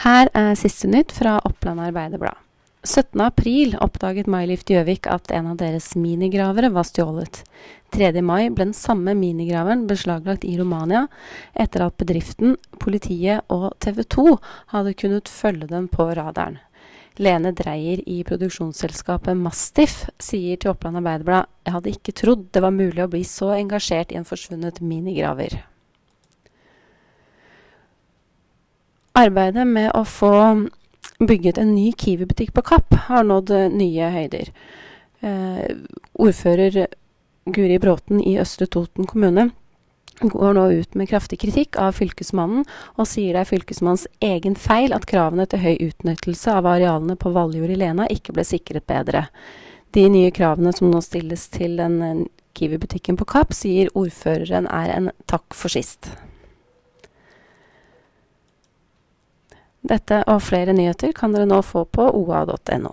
Her er siste nytt fra Oppland Arbeiderblad. 17.4 oppdaget Mylift Gjøvik at en av deres minigravere var stjålet. 3. mai ble den samme minigraveren beslaglagt i Romania, etter at bedriften, politiet og TV 2 hadde kunnet følge dem på radaren. Lene Dreyer i produksjonsselskapet Mastiff sier til Oppland Arbeiderblad jeg hadde ikke trodd det var mulig å bli så engasjert i en forsvunnet minigraver. Arbeidet med å få bygget en ny Kiwi-butikk på Kapp har nådd nye høyder. Eh, ordfører Guri Bråten i Østre Toten kommune går nå ut med kraftig kritikk av Fylkesmannen, og sier det er Fylkesmannens egen feil at kravene til høy utnyttelse av arealene på Valjord i Lena ikke ble sikret bedre. De nye kravene som nå stilles til den Kiwi-butikken på Kapp, sier ordføreren er en takk for sist. Dette og flere nyheter kan dere nå få på oa.no.